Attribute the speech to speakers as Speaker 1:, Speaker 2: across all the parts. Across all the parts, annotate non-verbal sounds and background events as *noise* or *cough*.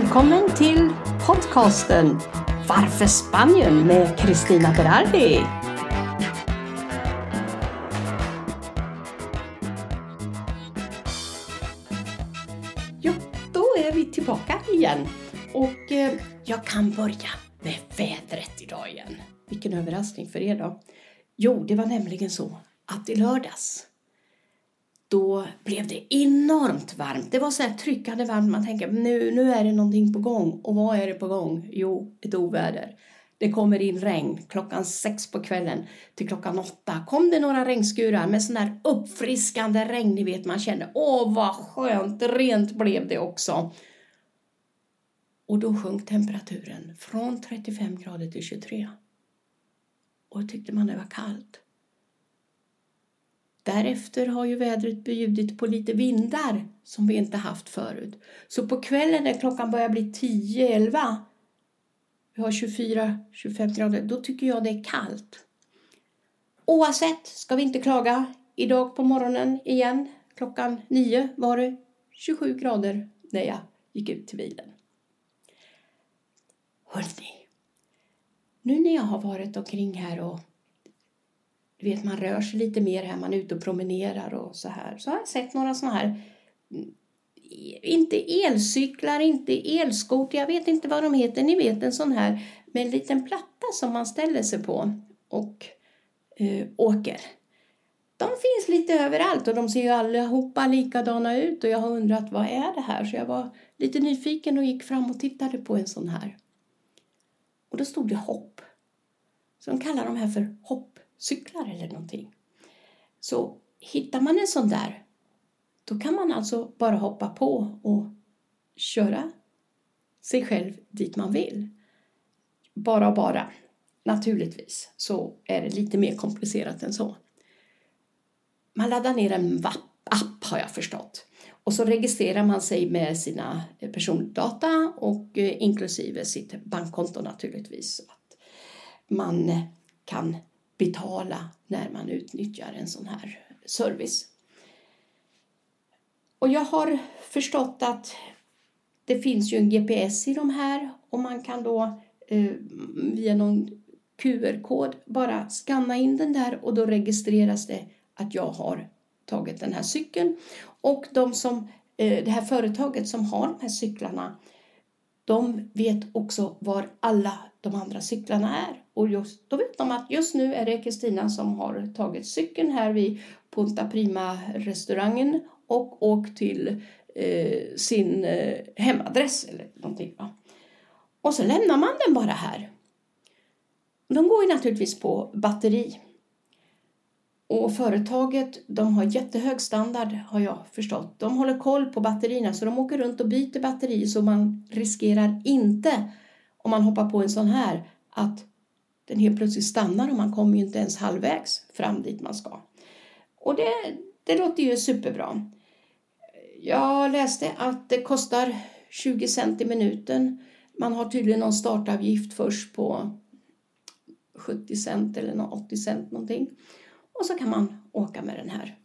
Speaker 1: Välkommen till podcasten Varför Spanien med Kristina Berardi. Ja, då är vi tillbaka igen och eh, jag kan börja med vädret idag igen. Vilken överraskning för er då. Jo, det var nämligen så att i lördags då blev det enormt varmt. Det var så här tryckande varmt. Man tänker nu, nu är det någonting på gång. Och vad är det på gång? Jo, ett oväder. Det kommer in regn klockan sex på kvällen till klockan åtta. Kom det några regnskurar med sån här uppfriskande regn. Ni vet, man känner åh vad skönt, rent blev det också. Och då sjönk temperaturen från 35 grader till 23. Och då tyckte man det var kallt. Därefter har ju vädret bjudit på lite vindar som vi inte haft förut. Så på kvällen när klockan börjar bli 10-11, vi har 24-25 grader, då tycker jag det är kallt. Oavsett ska vi inte klaga. Idag på morgonen igen, klockan 9 var det 27 grader när jag gick ut till bilen. Hörrni, nu när jag har varit omkring här och du vet, man rör sig lite mer här, man är ute och promenerar och så här. Så har jag sett några sådana här, mm, inte elcyklar, inte elskoter, jag vet inte vad de heter. Ni vet en sån här med en liten platta som man ställer sig på och eh, åker. De finns lite överallt och de ser ju allihopa likadana ut och jag har undrat vad är det här? Så jag var lite nyfiken och gick fram och tittade på en sån här. Och då stod det hopp. Så de kallar de här för hopp cyklar eller någonting. Så hittar man en sån där, då kan man alltså bara hoppa på och köra sig själv dit man vill. Bara och bara. Naturligtvis så är det lite mer komplicerat än så. Man laddar ner en app har jag förstått. Och så registrerar man sig med sina persondata och eh, inklusive sitt bankkonto naturligtvis. Att man kan betala när man utnyttjar en sån här service. Och jag har förstått att det finns ju en GPS i de här och man kan då eh, via någon QR-kod bara skanna in den där och då registreras det att jag har tagit den här cykeln. Och de som, eh, det här företaget som har de här cyklarna de vet också var alla de andra cyklarna är. Och just, då vet de att just nu är det Kristina som har tagit cykeln här vid Punta Prima-restaurangen och åkt till eh, sin eh, hemadress eller någonting. Va? Och så lämnar man den bara här. De går ju naturligtvis på batteri. Och företaget de har jättehög standard har jag förstått. De håller koll på batterierna så de åker runt och byter batteri så man riskerar inte om man hoppar på en sån här att den helt plötsligt stannar och man kommer ju inte ens halvvägs fram dit man ska. Och det, det låter ju superbra. Jag läste att det kostar 20 cent i minuten. Man har tydligen någon startavgift först på 70 cent eller 80 cent någonting. Och så kan man åka med den här.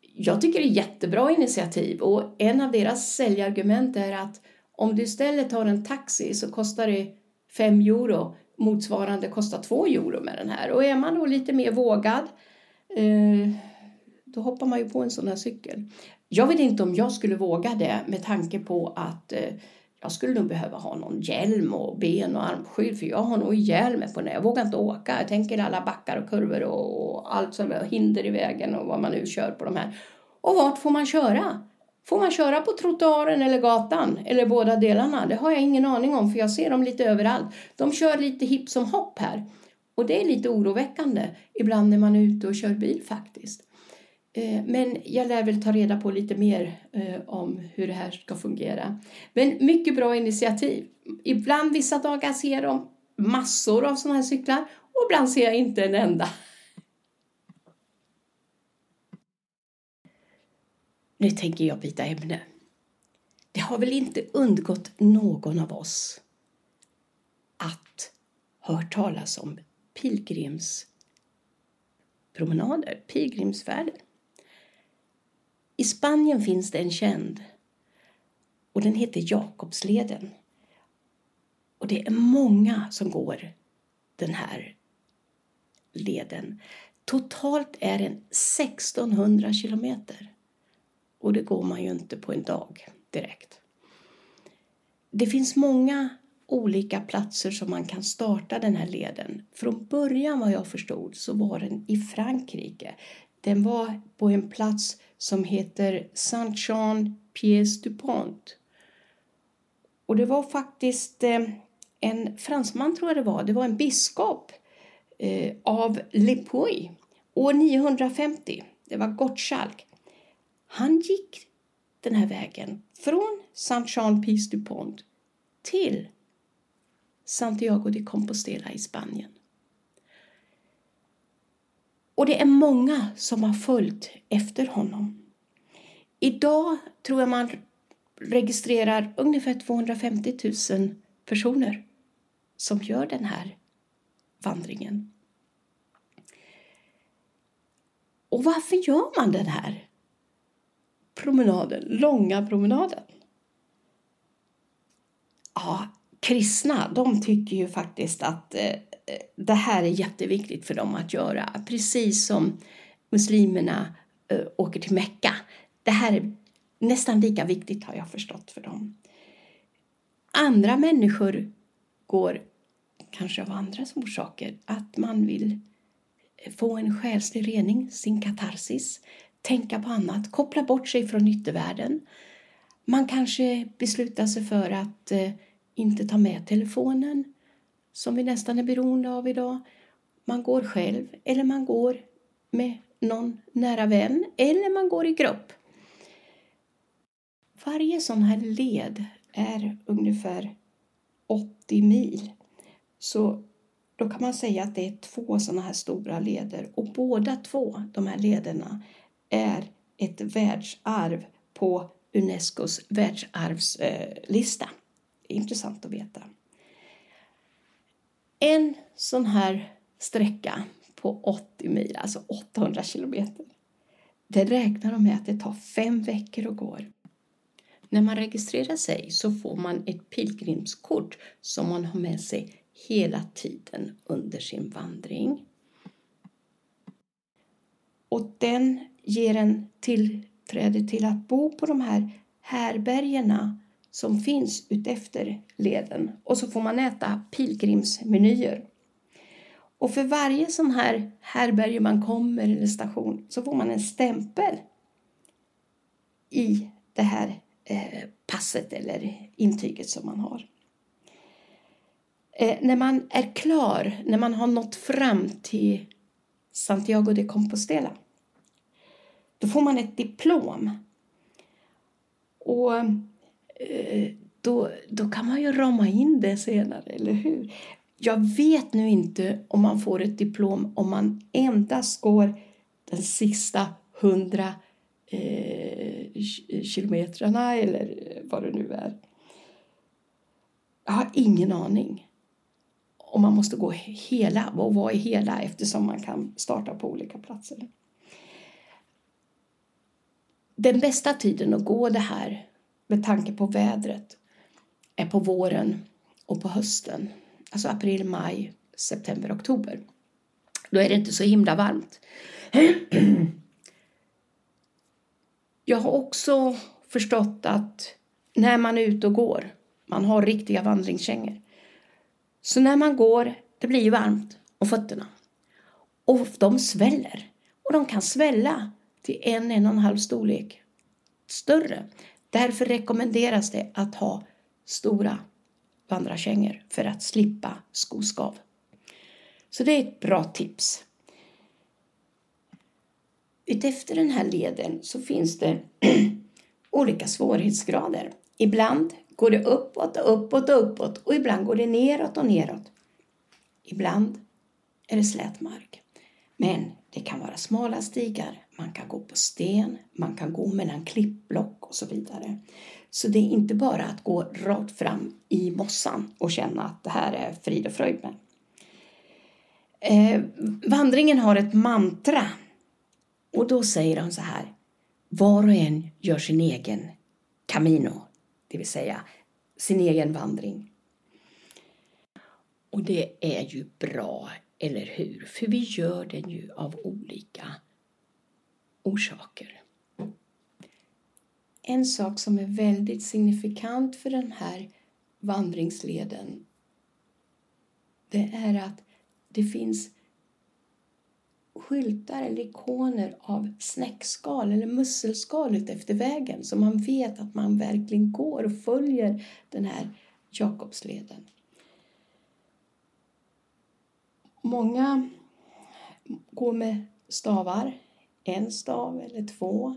Speaker 1: Jag tycker det är jättebra initiativ och en av deras säljargument är att om du istället tar en taxi så kostar det 5 euro motsvarande kostar 2 euro med den här. Och är man då lite mer vågad eh, då hoppar man ju på en sån här cykel. Jag vet inte om jag skulle våga det med tanke på att eh, jag skulle nog behöva ha någon hjälm och ben och armskydd för jag har nog ihjäl mig på den. Jag vågar inte åka. Jag tänker alla backar och kurvor och, allt som är hinder i vägen och vad man nu kör på de här. Och vart får man köra? Får man köra på trottoaren eller gatan eller båda delarna? Det har jag ingen aning om för jag ser dem lite överallt. De kör lite hipp som hopp här. Och det är lite oroväckande ibland när man är ute och kör bil faktiskt. Eh, men jag lär väl ta reda på lite mer eh, om hur det här ska fungera. Men mycket bra initiativ. Ibland vissa dagar ser de massor av sådana här cyklar och ibland ser jag inte en enda. Nu tänker jag byta ämne. Det har väl inte undgått någon av oss att hört talas om pilgrimspromenader, pilgrimsfärder. I Spanien finns det en känd och den heter Jakobsleden. Och det är många som går den här leden. Totalt är den 1600 kilometer. Och det går man ju inte på en dag direkt. Det finns många olika platser som man kan starta den här leden. Från början vad jag förstod så var den i Frankrike. Den var på en plats som heter Saint-Jean-Pieds-du-Pont. Och det var faktiskt eh, en fransman tror jag det var, det var en biskop eh, av Le Puy år 950. Det var Gottschalk. Han gick den här vägen från Saint-Jean-Pieds-du-Pont till Santiago de Compostela i Spanien. Och det är många som har följt efter honom. Idag tror jag man registrerar ungefär 250 000 personer som gör den här vandringen. Och varför gör man den här promenaden, långa promenaden? Ja, kristna, de tycker ju faktiskt att eh, det här är jätteviktigt för dem att göra. Precis som muslimerna eh, åker till Mecka. Det här är nästan lika viktigt har jag förstått för dem. Andra människor går kanske av andra orsaker. Att man vill få en själslig rening, sin katarsis, tänka på annat, koppla bort sig från yttervärlden. Man kanske beslutar sig för att eh, inte ta med telefonen, som vi nästan är beroende av idag. Man går själv eller man går med någon nära vän eller man går i grupp. Varje sån här led är ungefär 80 mil. Så då kan man säga att det är två sådana här stora leder och båda två, de här lederna, är ett världsarv på Unescos världsarvslista. Intressant att veta. En sån här sträcka på 80 mil, alltså 800 kilometer, det räknar de med att det tar fem veckor att gå. När man registrerar sig så får man ett pilgrimskort som man har med sig hela tiden under sin vandring. Och den ger en tillträde till att bo på de här härbergena som finns utefter leden. Och så får man äta pilgrimsmenyer. Och för varje sån här härberge man kommer eller station så får man en stämpel i det här eh, passet eller intyget som man har. Eh, när man är klar, när man har nått fram till Santiago de Compostela, då får man ett diplom. Och eh, då, då kan man ju rama in det senare, eller hur? Jag vet nu inte om man får ett diplom om man endast går den sista hundra eh, kilometrarna eller eh, vad det nu är. Jag har ingen aning om man måste gå hela. Och vad är hela? Eftersom man kan starta på olika platser. Den bästa tiden att gå det här med tanke på vädret är på våren och på hösten. Alltså april, maj, september, oktober. Då är det inte så himla varmt. *clears throat* Jag har också förstått att när man är ute och går, man har riktiga vandringskängor. Så när man går, det blir ju varmt om fötterna. Och de sväller. Och de kan svälla till en, en och en halv storlek större. Därför rekommenderas det att ha stora vandrarkängor för att slippa skoskav. Så det är ett bra tips. Utefter den här leden så finns det *clears throat* olika svårighetsgrader. Ibland går det uppåt och uppåt och uppåt och ibland går det neråt och neråt. Ibland är det slät mark. Men det kan vara smala stigar, man kan gå på sten, man kan gå mellan klippblock och så vidare. Så det är inte bara att gå rakt fram i mossan och känna att det här är frid och fröjd med. Eh, vandringen har ett mantra och då säger de så här. Var och en gör sin egen Camino det vill säga sin egen vandring. Och det är ju bra, eller hur? För vi gör den ju av olika orsaker. En sak som är väldigt signifikant för den här vandringsleden det är att det finns skyltar eller ikoner av snäckskal eller musselskal efter vägen så man vet att man verkligen går och följer den här Jakobsleden. Många går med stavar, en stav eller två.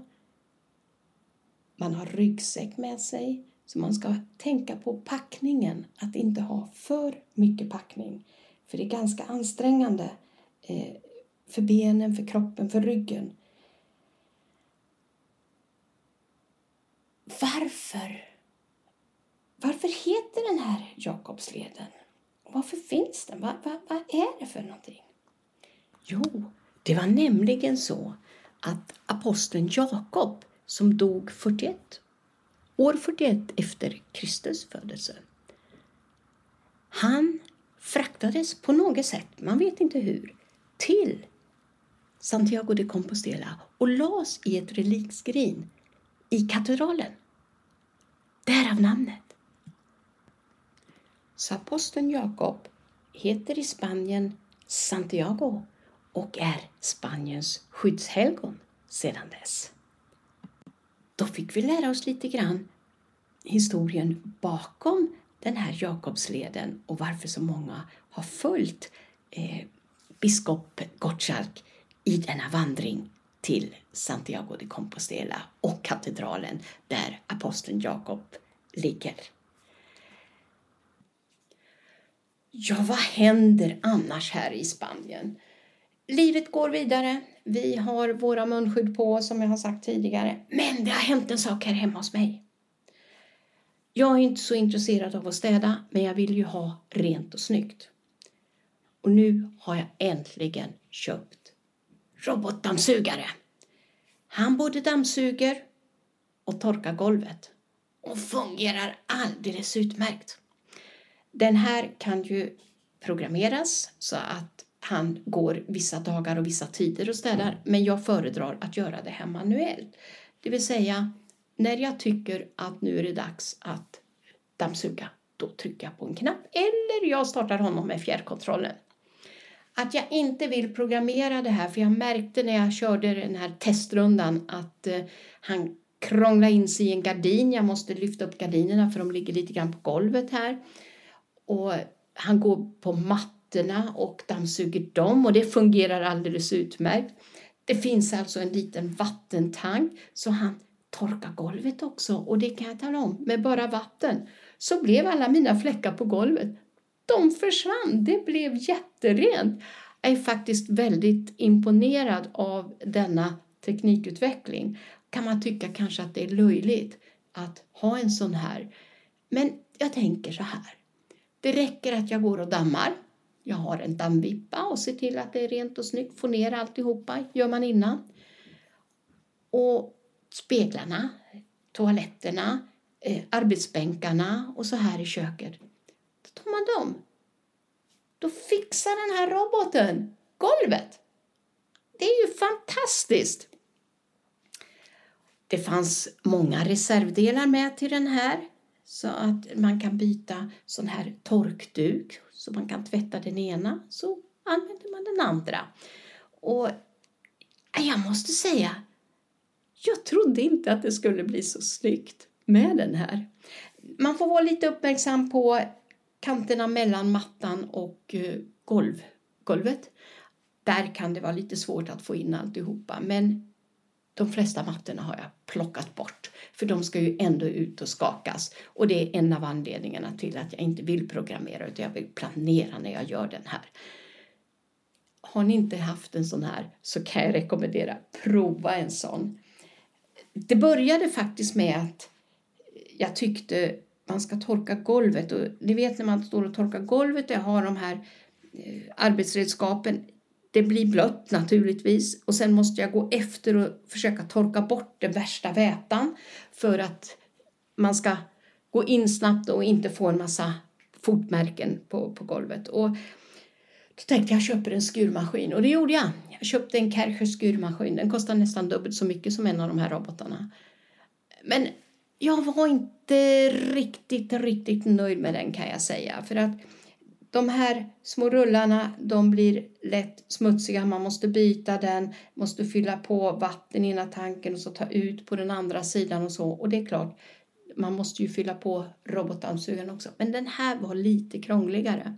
Speaker 1: Man har ryggsäck med sig, så man ska tänka på packningen, att inte ha för mycket packning. För det är ganska ansträngande eh, för benen, för kroppen, för ryggen. Varför? Varför heter den här Jakobsleden? Varför finns den? Vad, vad, vad är det för någonting? Jo, det var nämligen så att aposteln Jakob som dog 41, år 41 efter Kristus födelse. Han fraktades på något sätt, man vet inte hur, till Santiago de Compostela och lades i ett relikskrin i katedralen. Därav namnet. Så aposteln Jakob heter i Spanien Santiago och är Spaniens skyddshelgon sedan dess. Då fick vi lära oss lite grann historien bakom den här Jakobsleden och varför så många har följt eh, biskop Gottschalk i denna vandring till Santiago de Compostela och katedralen där aposteln Jakob ligger. Ja, vad händer annars här i Spanien? Livet går vidare. Vi har våra munskydd på som jag har sagt tidigare. Men det har hänt en sak här hemma hos mig. Jag är inte så intresserad av att städa, men jag vill ju ha rent och snyggt. Och nu har jag äntligen köpt robotdammsugare. Han både dammsuger och torkar golvet och fungerar alldeles utmärkt. Den här kan ju programmeras så att han går vissa dagar och vissa tider och städar, men jag föredrar att göra det här manuellt. Det vill säga, när jag tycker att nu är det dags att dammsuga, då trycker jag på en knapp eller jag startar honom med fjärrkontrollen. Att jag inte vill programmera det här, för jag märkte när jag körde den här testrundan att eh, han krånglade in sig i en gardin. Jag måste lyfta upp gardinerna för de ligger lite grann på golvet här. Och han går på mattorna och dammsuger dem och det fungerar alldeles utmärkt. Det finns alltså en liten vattentank så han torkar golvet också och det kan jag tala om, med bara vatten så blev alla mina fläckar på golvet, de försvann. Det blev jätterent. Jag är faktiskt väldigt imponerad av denna teknikutveckling. Kan man tycka kanske att det är löjligt att ha en sån här. Men jag tänker så här. Det räcker att jag går och dammar. Jag har en dammvippa och ser till att det är rent och snyggt. Får ner alltihopa, gör man innan. Och speglarna, toaletterna, eh, arbetsbänkarna och så här i köket. Då tar man dem. Då fixar den här roboten golvet. Det är ju fantastiskt! Det fanns många reservdelar med till den här så att man kan byta sån här torkduk så man kan tvätta den ena så använder man den andra. Och jag måste säga, jag trodde inte att det skulle bli så snyggt med den här. Man får vara lite uppmärksam på kanterna mellan mattan och eh, golv, golvet. Där kan det vara lite svårt att få in alltihopa men de flesta mattorna har jag plockat bort för de ska ju ändå ut och skakas och det är en av anledningarna till att jag inte vill programmera utan jag vill planera när jag gör den här. Har ni inte haft en sån här så kan jag rekommendera prova en sån. Det började faktiskt med att jag tyckte man ska torka golvet. Och ni vet när man står och torkar golvet och jag har de här eh, arbetsredskapen. Det blir blött naturligtvis och sen måste jag gå efter och försöka torka bort den värsta vätan för att man ska gå in snabbt och inte få en massa fotmärken på, på golvet. Och då tänkte jag köper en skurmaskin och det gjorde jag. Jag köpte en Kärcher skurmaskin. Den kostar nästan dubbelt så mycket som en av de här robotarna. Men jag var inte riktigt, riktigt nöjd med den kan jag säga. För att de här små rullarna de blir lätt smutsiga. Man måste byta den, måste fylla på vatten i ena tanken och så ta ut på den andra sidan och så. Och det är klart, man måste ju fylla på robotdammsugaren också. Men den här var lite krångligare.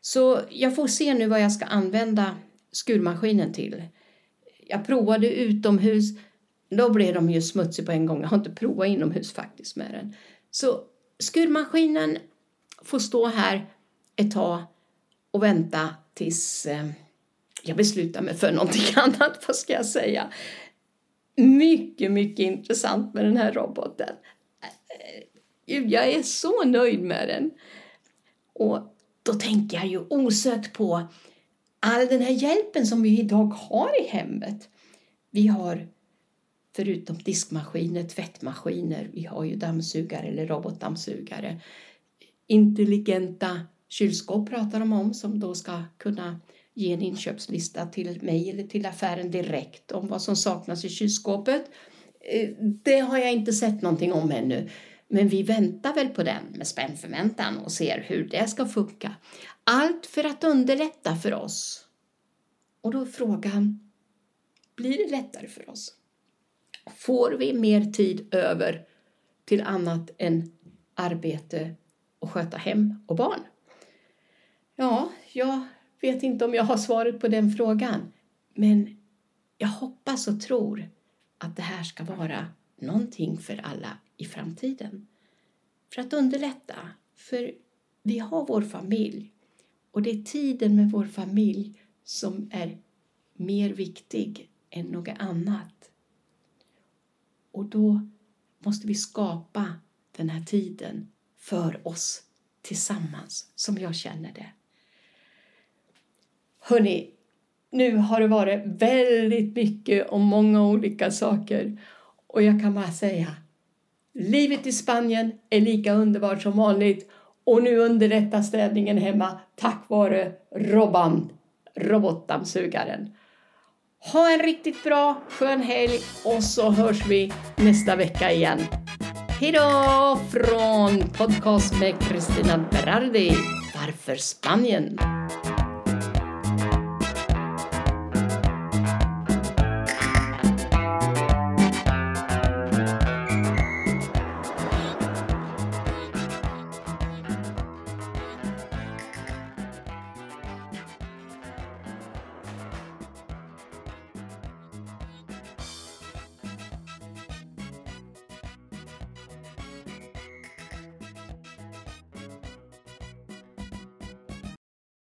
Speaker 1: Så jag får se nu vad jag ska använda skurmaskinen till. Jag provade utomhus, då blev de ju smutsiga på en gång. Jag har inte provat inomhus faktiskt med den. Så skurmaskinen får stå här ett tag och vänta tills eh, jag beslutar mig för någonting *laughs* annat, vad ska jag säga. Mycket, mycket intressant med den här roboten. Eh, eh, jag är så nöjd med den. Och då tänker jag ju osökt på all den här hjälpen som vi idag har i hemmet. Vi har förutom diskmaskiner, tvättmaskiner, vi har ju dammsugare eller robotdammsugare. Intelligenta kylskåp pratar de om som då ska kunna ge en inköpslista till mig eller till affären direkt om vad som saknas i kylskåpet. Eh, det har jag inte sett någonting om ännu. Men vi väntar väl på den med spänd förväntan och ser hur det ska funka. Allt för att underlätta för oss. Och då är frågan, blir det lättare för oss? Får vi mer tid över till annat än arbete och sköta hem och barn? Ja, jag vet inte om jag har svaret på den frågan. Men jag hoppas och tror att det här ska vara någonting för alla i framtiden. För att underlätta. För vi har vår familj och det är tiden med vår familj som är mer viktig än något annat. Och då måste vi skapa den här tiden för oss tillsammans, som jag känner det. Hörni, nu har det varit väldigt mycket om många olika saker och jag kan bara säga Livet i Spanien är lika underbart som vanligt och nu underlättar städningen hemma tack vare Robban, robotdammsugaren. Ha en riktigt bra, skön helg och så hörs vi nästa vecka igen. Hejdå från podcast med Kristina Berardi. Varför Spanien?